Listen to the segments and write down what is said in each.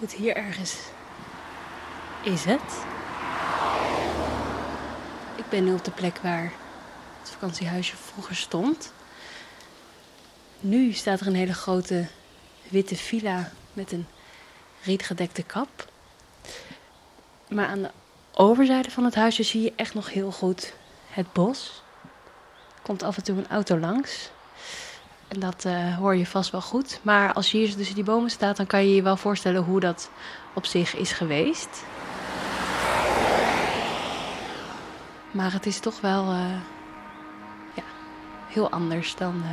goed, hier ergens is het. Ik ben nu op de plek waar het vakantiehuisje vroeger stond. Nu staat er een hele grote witte villa met een rietgedekte kap. Maar aan de overzijde van het huisje zie je echt nog heel goed het bos. Er komt af en toe een auto langs. En dat uh, hoor je vast wel goed. Maar als je hier tussen die bomen staat, dan kan je je wel voorstellen hoe dat op zich is geweest. Maar het is toch wel uh, ja, heel anders dan uh,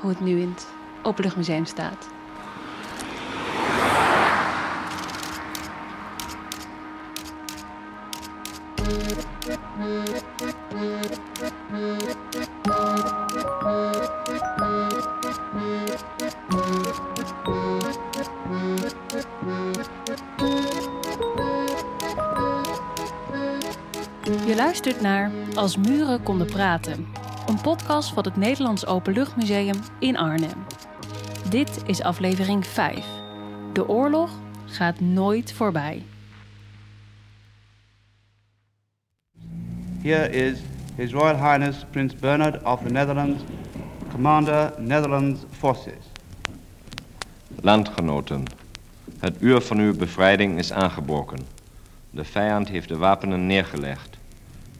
hoe het nu in het Openluchtmuseum staat. Als muren konden praten. Een podcast van het Nederlands Openluchtmuseum in Arnhem. Dit is aflevering 5. De oorlog gaat nooit voorbij. Here is His Royal Highness Prince Bernard of the Netherlands, Commander Netherlands Forces. Landgenoten, het uur van uw bevrijding is aangebroken. De vijand heeft de wapenen neergelegd.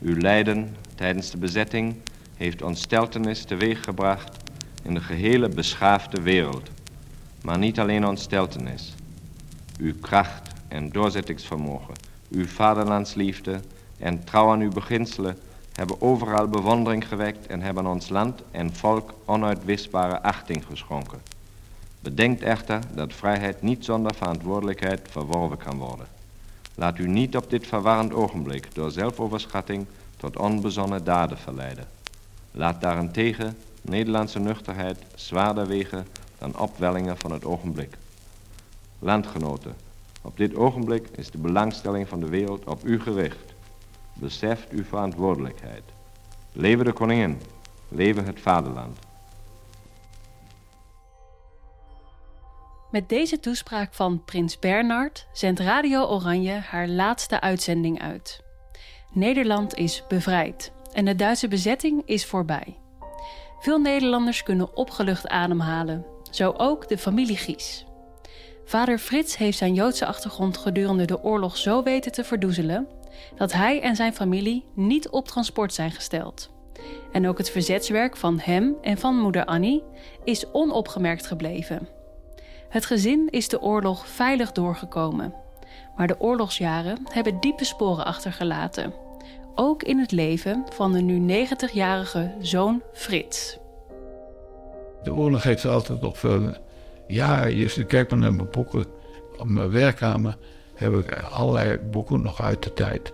Uw lijden tijdens de bezetting heeft ontsteltenis teweeggebracht in de gehele beschaafde wereld. Maar niet alleen ontsteltenis. Uw kracht en doorzettingsvermogen, uw vaderlandsliefde en trouw aan uw beginselen hebben overal bewondering gewekt en hebben ons land en volk onuitwisbare achting geschonken. Bedenkt echter dat vrijheid niet zonder verantwoordelijkheid verworven kan worden. Laat u niet op dit verwarrend ogenblik door zelfoverschatting tot onbezonnen daden verleiden. Laat daarentegen Nederlandse nuchterheid zwaarder wegen dan opwellingen van het ogenblik. Landgenoten, op dit ogenblik is de belangstelling van de wereld op u gericht. Beseft uw verantwoordelijkheid. Leven de koningin, leven het vaderland. Met deze toespraak van Prins Bernard zendt Radio Oranje haar laatste uitzending uit. Nederland is bevrijd en de Duitse bezetting is voorbij. Veel Nederlanders kunnen opgelucht ademhalen, zo ook de familie Gies. Vader Frits heeft zijn Joodse achtergrond gedurende de oorlog zo weten te verdoezelen dat hij en zijn familie niet op transport zijn gesteld. En ook het verzetswerk van hem en van moeder Annie is onopgemerkt gebleven. Het gezin is de oorlog veilig doorgekomen. Maar de oorlogsjaren hebben diepe sporen achtergelaten. Ook in het leven van de nu 90-jarige zoon Frits. De oorlog heeft altijd nog veel. Ja, je kijkt maar naar mijn boeken. Op mijn werkkamer heb ik allerlei boeken nog uit de tijd.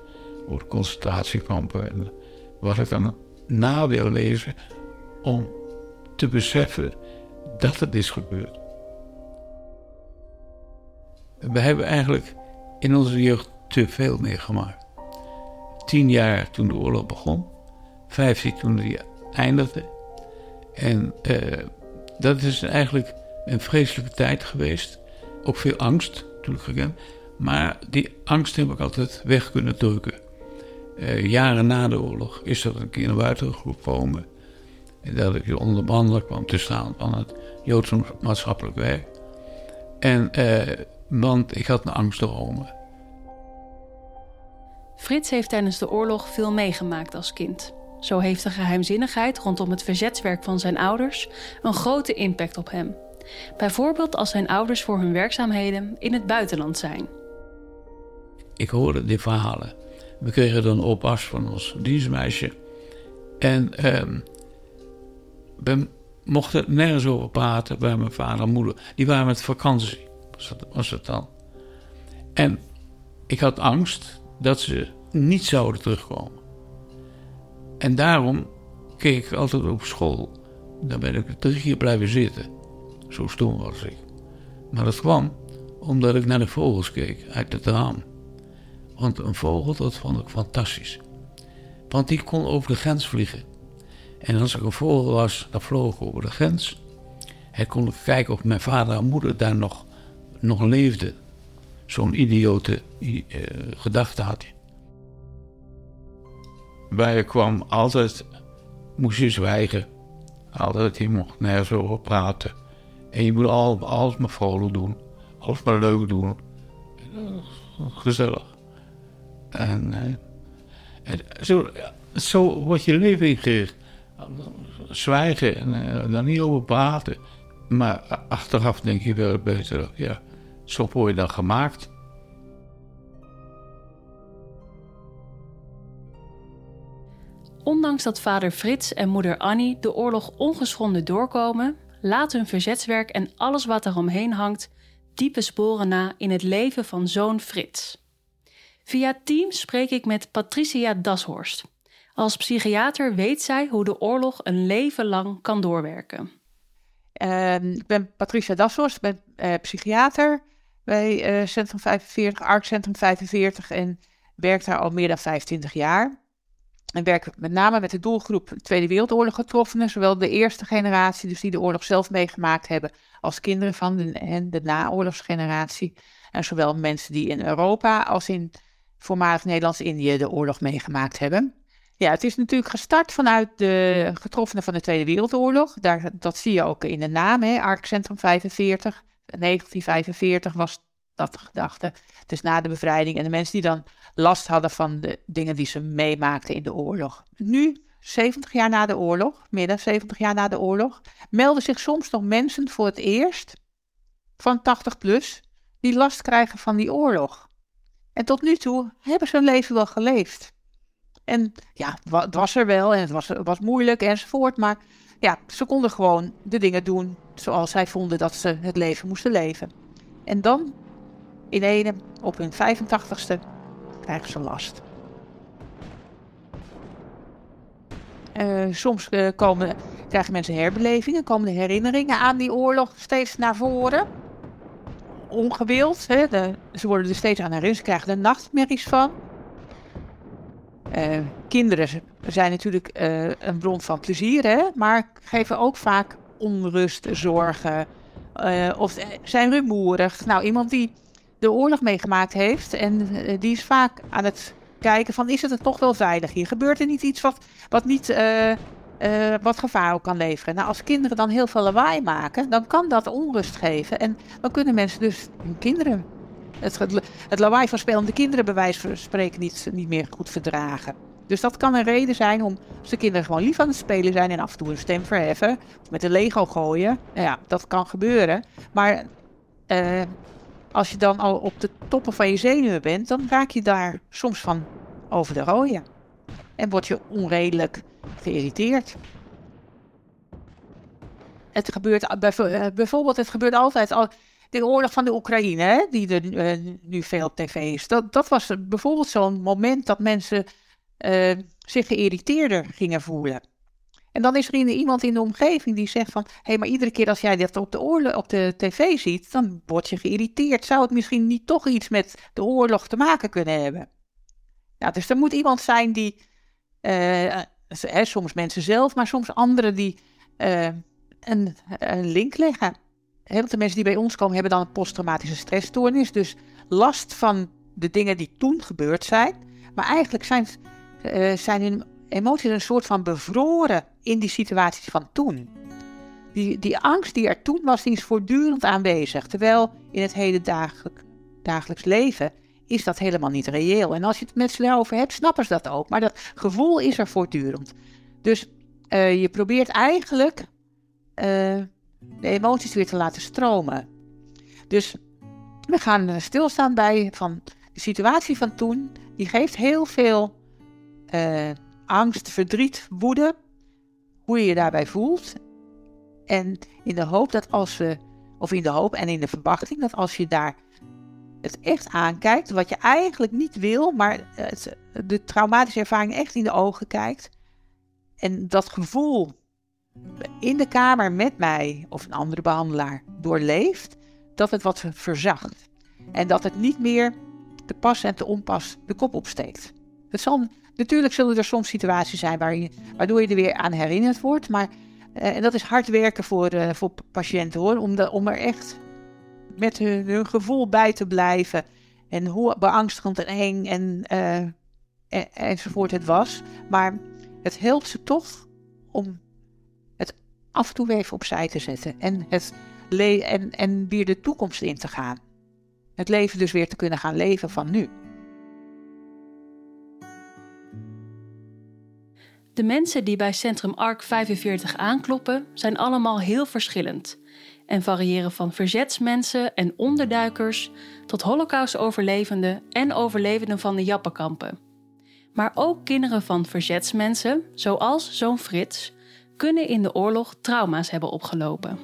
Over concentratiekampen. En wat ik dan na wil lezen om te beseffen dat het is gebeurd. We hebben eigenlijk in onze jeugd te veel meegemaakt. Tien jaar toen de oorlog begon, vijftien toen die eindigde. En eh, dat is eigenlijk een vreselijke tijd geweest. Ook veel angst, natuurlijk gekend. Maar die angst heb ik altijd weg kunnen drukken. Uh, jaren na de oorlog is dat een keer naar buiten gekomen. En dat ik onder de kwam te staan van het Joodse maatschappelijk werk. En uh, want ik had een angstdromen. Frits heeft tijdens de oorlog veel meegemaakt als kind. Zo heeft de geheimzinnigheid rondom het verzetswerk van zijn ouders een grote impact op hem. Bijvoorbeeld als zijn ouders voor hun werkzaamheden in het buitenland zijn. Ik hoorde die verhalen. We kregen dan oppas van ons dienstmeisje. En ehm, we mochten nergens over praten bij mijn vader en moeder. Die waren met vakantie was het dan. En ik had angst dat ze niet zouden terugkomen. En daarom keek ik altijd op school. Dan ben ik drie keer blijven zitten. Zo stom was ik. Maar dat kwam omdat ik naar de vogels keek uit het raam. Want een vogel, dat vond ik fantastisch. Want die kon over de grens vliegen. En als ik een vogel was, dan vloog ik over de grens. En kon ik kijken of mijn vader en moeder daar nog nog leefde. Zo'n idiote uh, gedachte had hij. Bij je kwam altijd, moest je zwijgen. Altijd, je mocht nergens over praten. En je moet al, alles maar vrolijk doen. Alles maar leuk doen. Gezellig. En, en zo, zo wordt je leven ingericht. Zwijgen en uh, daar niet over praten. Maar achteraf denk je wel beter, ja, zo je dan gemaakt. Ondanks dat vader Frits en moeder Annie de oorlog ongeschonden doorkomen, laat hun verzetswerk en alles wat eromheen hangt diepe sporen na in het leven van zoon Frits. Via Teams spreek ik met Patricia Dashorst. Als psychiater weet zij hoe de oorlog een leven lang kan doorwerken. Uh, ik ben Patricia Dashorst, ik ben uh, psychiater bij uh, Centrum 45, ARC Centrum 45 en werk daar al meer dan 25 jaar. En werk met name met de doelgroep Tweede Wereldoorlog getroffenen, zowel de eerste generatie, dus die de oorlog zelf meegemaakt hebben, als kinderen van de, de naoorlogsgeneratie. En zowel mensen die in Europa als in voormalig Nederlands-Indië de oorlog meegemaakt hebben. Ja, het is natuurlijk gestart vanuit de getroffenen van de Tweede Wereldoorlog. Daar, dat zie je ook in de naam, hè, Ark Centrum 45. 1945 was dat de gedachte. Dus na de bevrijding. En de mensen die dan last hadden van de dingen die ze meemaakten in de oorlog. Nu, 70 jaar na de oorlog, meer dan 70 jaar na de oorlog, melden zich soms nog mensen voor het eerst van 80 plus die last krijgen van die oorlog. En tot nu toe hebben ze hun leven wel geleefd. En ja, het was er wel en het was, was moeilijk enzovoort. Maar ja, ze konden gewoon de dingen doen zoals zij vonden dat ze het leven moesten leven. En dan, in ene, op hun 85ste, krijgen ze last. Uh, soms uh, komen, krijgen mensen herbelevingen, komen de herinneringen aan die oorlog steeds naar voren. Ongewild, hè? Ze worden er steeds aan herinnerd, ze krijgen er nachtmerries van. Uh, kinderen zijn natuurlijk een bron van plezier, hè, maar geven ook vaak onrust, zorgen uh, of zijn rumoerig. Nou, iemand die de oorlog meegemaakt heeft en die is vaak aan het kijken van is het er toch wel veilig hier? Gebeurt er niet iets wat, wat niet wat gevaar kan leveren? Nou, als kinderen dan heel veel lawaai maken, dan kan dat onrust geven en dan kunnen mensen dus hun kinderen het, het lawaai van spelende kinderen bij wijze van spreken niet, niet meer goed verdragen. Dus dat kan een reden zijn om als de kinderen gewoon lief aan het spelen zijn en af en toe een stem verheffen. Met een Lego gooien. Nou ja, dat kan gebeuren. Maar uh, als je dan al op de toppen van je zenuwen bent, dan raak je daar soms van over de rode. En word je onredelijk geïrriteerd. Het gebeurt eh, bijvoorbeeld, het gebeurt altijd al de oorlog van de Oekraïne, hè, die er nu veel op tv is. Dat, dat was bijvoorbeeld zo'n moment dat mensen uh, zich geïrriteerder gingen voelen. En dan is er iemand in de omgeving die zegt van... hé, hey, maar iedere keer als jij dat op de, op de tv ziet, dan word je geïrriteerd. Zou het misschien niet toch iets met de oorlog te maken kunnen hebben? Nou, dus er moet iemand zijn die... Uh, soms mensen zelf, maar soms anderen die een, een link leggen heel veel mensen die bij ons komen hebben dan een posttraumatische stressstoornis. Dus last van de dingen die toen gebeurd zijn. Maar eigenlijk zijn, uh, zijn hun emoties een soort van bevroren in die situaties van toen. Die, die angst die er toen was, die is voortdurend aanwezig. Terwijl in het hele dagelijk, dagelijks leven is dat helemaal niet reëel. En als je het met ze daarover hebt, snappen ze dat ook. Maar dat gevoel is er voortdurend. Dus uh, je probeert eigenlijk uh, de emoties weer te laten stromen. Dus we gaan eh, stilstaan bij van de situatie van toen. Die geeft heel veel uh, angst, verdriet, woede. Hoe je je daarbij voelt. En in de hoop dat als we, of in de hoop en in de verwachting dat als je daar het echt aankijkt, wat je eigenlijk niet wil, maar de traumatische ervaring echt in de ogen kijkt. En dat gevoel in de kamer met mij of een andere behandelaar doorleeft, dat het wat verzacht. En dat het niet meer te pas en te onpas de kop opsteekt. Het zal, natuurlijk zullen er soms situaties zijn waar je, waardoor je er weer aan herinnerd wordt. Maar eh, en dat is hard werken voor, uh, voor patiënten hoor. Om, om er echt met hun, hun gevoel bij te blijven. En hoe beangstigend en eng en, eh, en, enzovoort het was. Maar het helpt ze toch om het af en toe even opzij te zetten. En, het en, en weer de toekomst in te gaan. Het leven dus weer te kunnen gaan leven van nu. De mensen die bij Centrum Ark 45 aankloppen zijn allemaal heel verschillend en variëren van verzetsmensen en onderduikers tot Holocaust-overlevenden en overlevenden van de Jappenkampen. Maar ook kinderen van verzetsmensen, zoals zoon Frits, kunnen in de oorlog trauma's hebben opgelopen.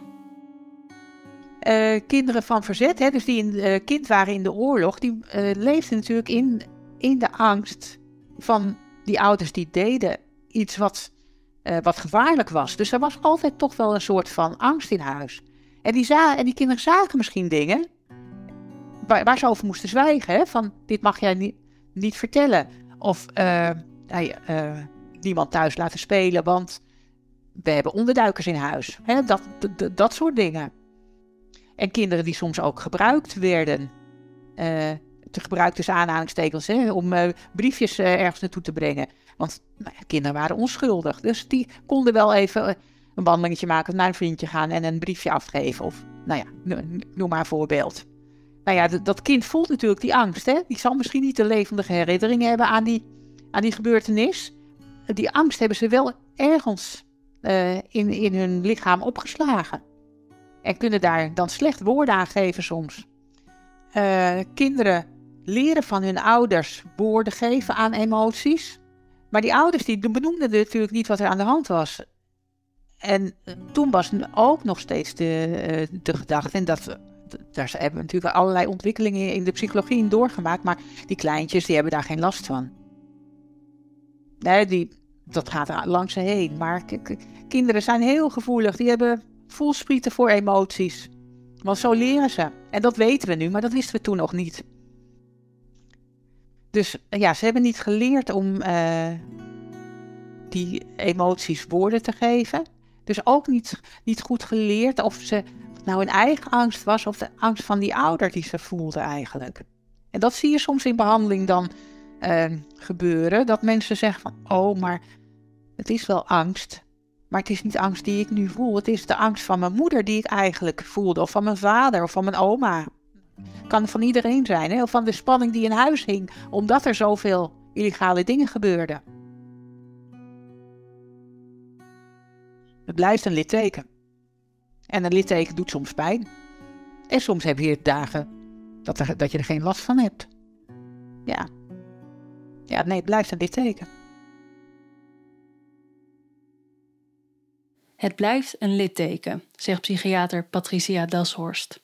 Uh, kinderen van verzet, hè, dus die een uh, kind waren in de oorlog, die uh, leefden natuurlijk in, in de angst van die ouders die deden iets wat, wat gevaarlijk was. Dus er was altijd toch wel een soort van angst in huis. En die, za en die kinderen zagen misschien dingen waar, waar ze over moesten zwijgen. Hè? Van dit mag jij niet, niet vertellen. Of uh, uh, niemand thuis laten spelen, want we hebben onderduikers in huis. Hè? Dat, dat soort dingen. En kinderen die soms ook gebruikt werden. Te gebruiken tussen aanhalingstekens hè, om uh, briefjes uh, ergens naartoe te brengen. Want nou kinderen waren onschuldig. Dus die konden wel even een wandelingetje maken, naar een vriendje gaan en een briefje afgeven. Of, nou ja, noem maar een voorbeeld. Nou ja, dat kind voelt natuurlijk die angst. Hè? Die zal misschien niet de levendige herinneringen hebben aan die, aan die gebeurtenis. Die angst hebben ze wel ergens in, in hun lichaam opgeslagen. En kunnen daar dan slecht woorden aan geven soms. Kinderen leren van hun ouders woorden geven aan emoties. Maar die ouders die benoemden natuurlijk niet wat er aan de hand was. En toen was ook nog steeds de, eh, de gedachte, en dat, daar hebben we natuurlijk allerlei ontwikkelingen in de psychologie in doorgemaakt, maar die kleintjes die hebben daar geen last van. Nee, die, dat gaat langs ze heen. Maar kinderen zijn heel gevoelig, die hebben voelsprieten voor emoties. Want zo leren ze. En dat weten we nu, maar dat wisten we toen nog niet. Dus ja, ze hebben niet geleerd om uh, die emoties woorden te geven. Dus ook niet, niet goed geleerd of ze nou een eigen angst was of de angst van die ouder die ze voelde eigenlijk. En dat zie je soms in behandeling dan uh, gebeuren. Dat mensen zeggen van, oh, maar het is wel angst. Maar het is niet angst die ik nu voel. Het is de angst van mijn moeder die ik eigenlijk voelde. Of van mijn vader of van mijn oma. Kan van iedereen zijn. Hè? Van de spanning die in huis hing. Omdat er zoveel illegale dingen gebeurden. Het blijft een litteken. En een litteken doet soms pijn. En soms heb je dagen dat, dat je er geen last van hebt. Ja. Ja, nee, het blijft een litteken. Het blijft een litteken, zegt psychiater Patricia Dashorst.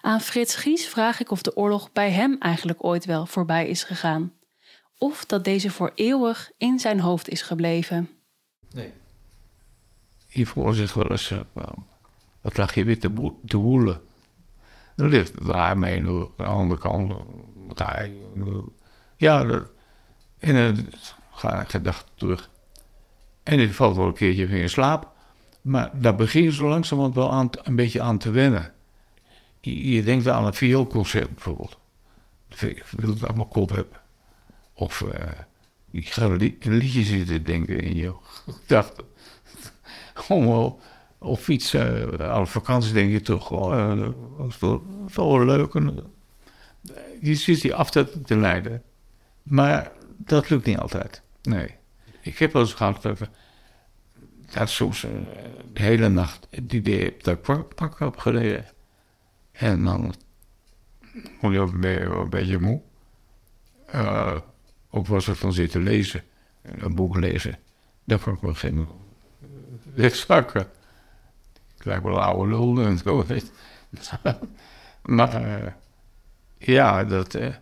Aan Frits Gies vraag ik of de oorlog bij hem eigenlijk ooit wel voorbij is gegaan. Of dat deze voor eeuwig in zijn hoofd is gebleven. Nee hiervoor zich wel eens, uh, wat lag je weer te, woelen. Dan ligt daar mee aan de andere kant. Ja, en dan ga ik gedacht terug. En het valt wel een keertje weer in slaap. Maar daar begin je zo langzamerhand wel aan, een beetje aan te wennen. Je, denkt aan een vioolconcert bijvoorbeeld. Ik wil het allemaal kop hebben. Of uh, je gaat een liedje zitten denken in je gedachten om op fiets, uh, aan vakantie denk je toch, oh, was wel, leuk. En, je zit die af te, leiden. Maar dat lukt niet altijd. Nee. Ik heb wel eens gehad dat, dat soms uh, de hele nacht het idee dat ik pak heb gereden. En dan kon je ook een beetje moe. Uh, ook was ik dan zitten lezen, een boek lezen. Dat vond ik wel geen wegzakken. Ik lijk wel oude lul en zo. maar uh, ja, dat, uh,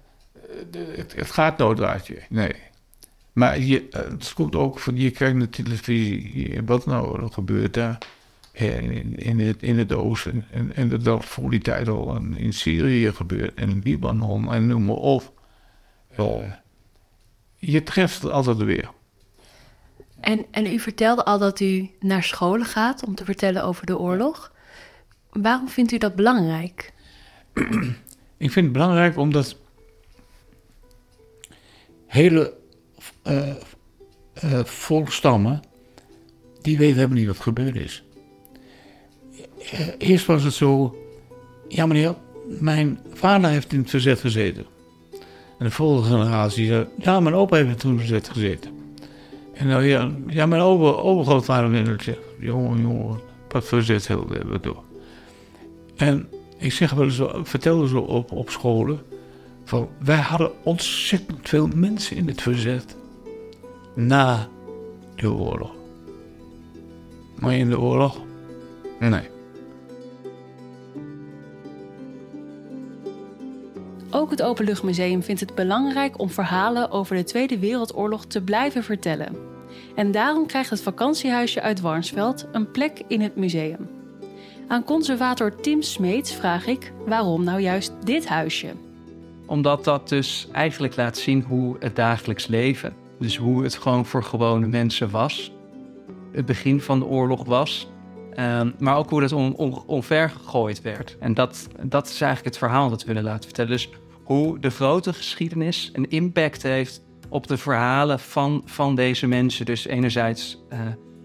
het, het, gaat nooit uit je. Nee. Maar je, het komt ook van, je kijkt naar televisie. Wat nou er gebeurt daar? In, in, het, in het oosten. En, en dat voor die tijd al in Syrië gebeurt. En in Libanon en noem maar op. Uh, je treft het altijd weer. En, en u vertelde al dat u naar scholen gaat om te vertellen over de oorlog. Waarom vindt u dat belangrijk? ik vind het belangrijk omdat hele uh, uh, volkstammen, die weten helemaal niet wat gebeurd is. Uh, eerst was het zo, ja meneer, mijn vader heeft in het verzet gezeten. En de volgende generatie zei, ja mijn opa heeft in het verzet gezeten. En nou ja, ja mijn over, overgrootvader in het zegt, jongen, jongen, wat verzet hebben we door. En ik zeg wel eens, vertelde zo op, op scholen, van wij hadden ontzettend veel mensen in het verzet na de oorlog. Maar in de oorlog? Nee. Ook het Openluchtmuseum vindt het belangrijk om verhalen over de Tweede Wereldoorlog te blijven vertellen. En daarom krijgt het vakantiehuisje uit Warnsveld een plek in het museum. Aan conservator Tim Smeets vraag ik waarom nou juist dit huisje? Omdat dat dus eigenlijk laat zien hoe het dagelijks leven, dus hoe het gewoon voor gewone mensen was, het begin van de oorlog was, um, maar ook hoe dat on, on, onvergegooid werd. En dat, dat is eigenlijk het verhaal dat we willen laten vertellen. Dus hoe de grote geschiedenis een impact heeft op de verhalen van, van deze mensen. Dus enerzijds uh,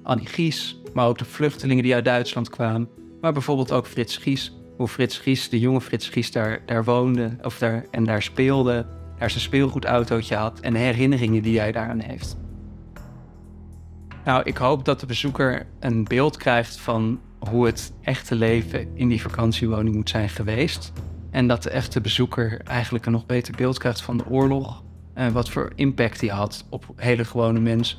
Annie Gies, maar ook de vluchtelingen die uit Duitsland kwamen. Maar bijvoorbeeld ook Frits Gies. Hoe Frits Gies, de jonge Frits Gies, daar, daar woonde of daar, en daar speelde. Daar zijn speelgoedautootje had en de herinneringen die hij daaraan heeft. Nou, ik hoop dat de bezoeker een beeld krijgt van hoe het echte leven in die vakantiewoning moet zijn geweest. En dat de echte bezoeker eigenlijk een nog beter beeld krijgt van de oorlog. En wat voor impact die had op hele gewone mensen.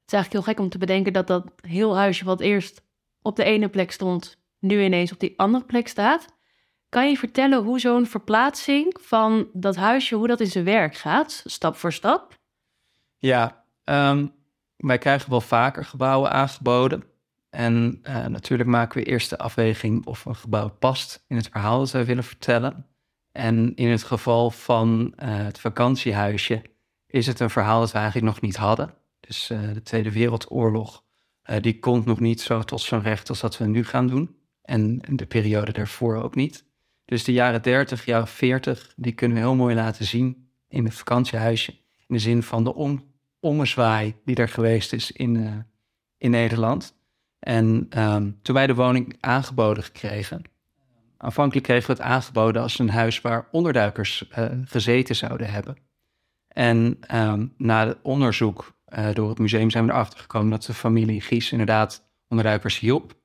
Het is eigenlijk heel gek om te bedenken dat dat heel huisje wat eerst op de ene plek stond, nu ineens op die andere plek staat. Kan je vertellen hoe zo'n verplaatsing van dat huisje, hoe dat in zijn werk gaat, stap voor stap? Ja, um, wij krijgen wel vaker gebouwen aangeboden. En uh, natuurlijk maken we eerst de afweging of een gebouw past in het verhaal dat wij willen vertellen. En in het geval van uh, het vakantiehuisje is het een verhaal dat we eigenlijk nog niet hadden. Dus uh, de Tweede Wereldoorlog, die komt nog niet zo tot zijn recht als dat we nu gaan doen. En de periode daarvoor ook niet. Dus de jaren 30, jaren 40, die kunnen we heel mooi laten zien in het vakantiehuisje. In de zin van de om ommezwaai die er geweest is in, uh, in Nederland. En um, toen wij de woning aangeboden gekregen, aanvankelijk kregen we het aangeboden als een huis waar onderduikers uh, gezeten zouden hebben. En um, na het onderzoek uh, door het museum zijn we erachter gekomen dat de familie Gies inderdaad onderduikers hielp.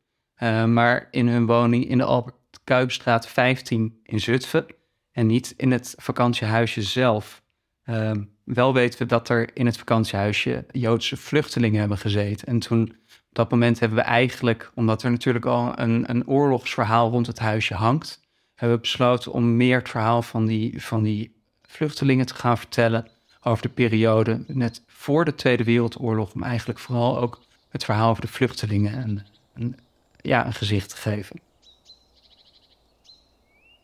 maar in hun woning in de Albert Kuipstraat 15 in Zutphen en niet in het vakantiehuisje zelf. Um, wel weten we dat er in het vakantiehuisje Joodse vluchtelingen hebben gezeten. En toen, op dat moment hebben we eigenlijk, omdat er natuurlijk al een, een oorlogsverhaal rond het huisje hangt, hebben we besloten om meer het verhaal van die, van die vluchtelingen te gaan vertellen over de periode net voor de Tweede Wereldoorlog, om eigenlijk vooral ook het verhaal over de vluchtelingen een ja, een gezicht te geven.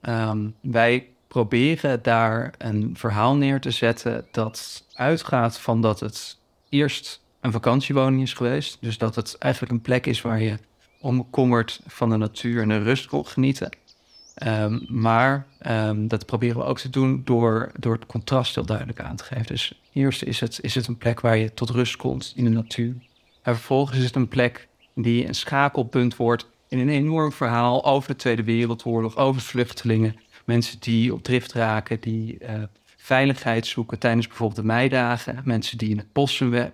Um, wij proberen daar een verhaal neer te zetten dat uitgaat van dat het eerst een vakantiewoning is geweest. Dus dat het eigenlijk een plek is waar je omkommerd van de natuur en de rust kon genieten. Um, maar um, dat proberen we ook te doen door, door het contrast heel duidelijk aan te geven. Dus eerst is het, is het een plek waar je tot rust komt in de natuur. En vervolgens is het een plek die een schakelpunt wordt in een enorm verhaal over de Tweede Wereldoorlog, over vluchtelingen, Mensen die op drift raken, die uh, veiligheid zoeken tijdens bijvoorbeeld de meidagen. Mensen die in het bos hun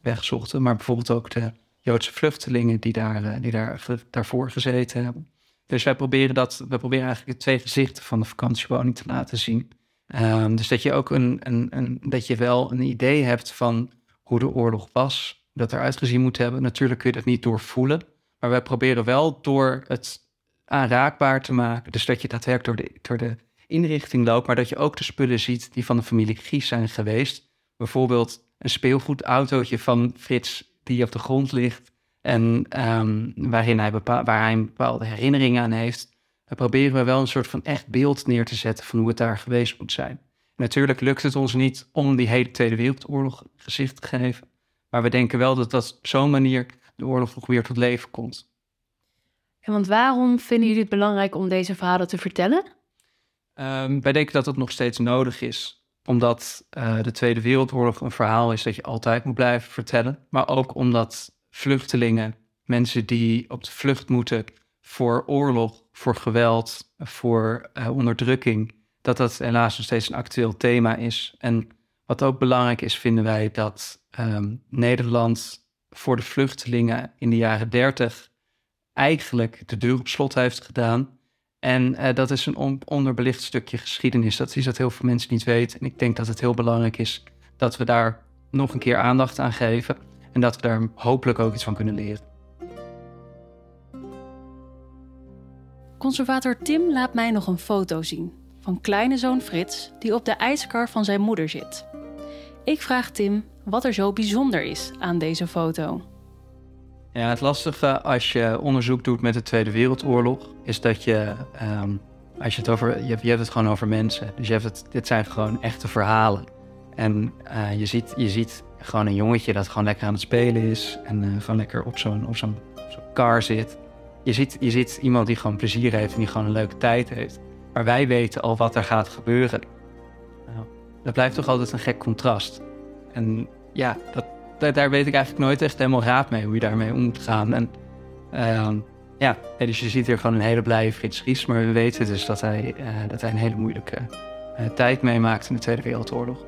weg, zochten. Maar bijvoorbeeld ook de Joodse vluchtelingen die, daar, uh, die daar, daarvoor gezeten hebben. Dus wij proberen, dat, wij proberen eigenlijk de twee gezichten van de vakantiewoning te laten zien. Um, dus dat je ook een, een, een, dat je wel een idee hebt van hoe de oorlog was, dat eruit gezien moet hebben. Natuurlijk kun je dat niet doorvoelen, maar wij proberen wel door het aanraakbaar te maken. Dus dat je daadwerkelijk door de, door de inrichting loopt, maar dat je ook de spullen ziet die van de familie Gies zijn geweest. Bijvoorbeeld een speelgoedautootje van Frits die op de grond ligt en um, waarin hij waar hij bepaalde herinneringen aan heeft. We proberen we wel een soort van echt beeld neer te zetten van hoe het daar geweest moet zijn. Natuurlijk lukt het ons niet om die hele Tweede Wereldoorlog gezicht te geven. Maar we denken wel dat dat op zo'n manier de oorlog nog weer tot leven komt. En want waarom vinden jullie het belangrijk om deze verhalen te vertellen? Um, wij denken dat het nog steeds nodig is, omdat uh, de Tweede Wereldoorlog een verhaal is dat je altijd moet blijven vertellen, maar ook omdat vluchtelingen, mensen die op de vlucht moeten voor oorlog, voor geweld, voor uh, onderdrukking, dat dat helaas nog steeds een actueel thema is. En wat ook belangrijk is, vinden wij dat um, Nederland voor de vluchtelingen in de jaren dertig eigenlijk de deur op slot heeft gedaan. En uh, dat is een on onderbelicht stukje geschiedenis. Dat is dat heel veel mensen niet weten. En ik denk dat het heel belangrijk is dat we daar nog een keer aandacht aan geven. En dat we daar hopelijk ook iets van kunnen leren. Conservator Tim laat mij nog een foto zien van kleine zoon Frits die op de ijskar van zijn moeder zit. Ik vraag Tim wat er zo bijzonder is aan deze foto. Ja, het lastige als je onderzoek doet met de Tweede Wereldoorlog is dat je, um, als je het over, je, je, hebt het gewoon over mensen. Dus je hebt het, dit zijn gewoon echte verhalen. En uh, je, ziet, je ziet gewoon een jongetje dat gewoon lekker aan het spelen is en uh, gewoon lekker op zo'n op zo'n zo car zit. Je ziet, je ziet iemand die gewoon plezier heeft en die gewoon een leuke tijd heeft. Maar wij weten al wat er gaat gebeuren. Nou, dat blijft toch altijd een gek contrast. En ja, dat, daar weet ik eigenlijk nooit echt helemaal raad mee hoe je daarmee om moet gaan. En uh, ja, dus je ziet hier gewoon een hele blije Frits Ries, maar we weten dus dat hij, uh, dat hij een hele moeilijke uh, tijd meemaakt in de Tweede Wereldoorlog.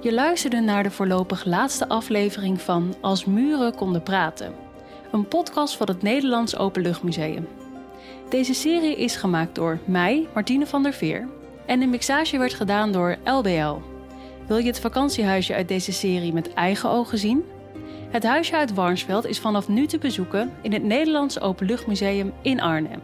Je luisterde naar de voorlopig laatste aflevering van Als muren konden praten, een podcast van het Nederlands Openluchtmuseum. Deze serie is gemaakt door mij, Martine van der Veer, en de mixage werd gedaan door LBL. Wil je het vakantiehuisje uit deze serie met eigen ogen zien? Het huisje uit Warnsveld is vanaf nu te bezoeken in het Nederlands Openluchtmuseum in Arnhem.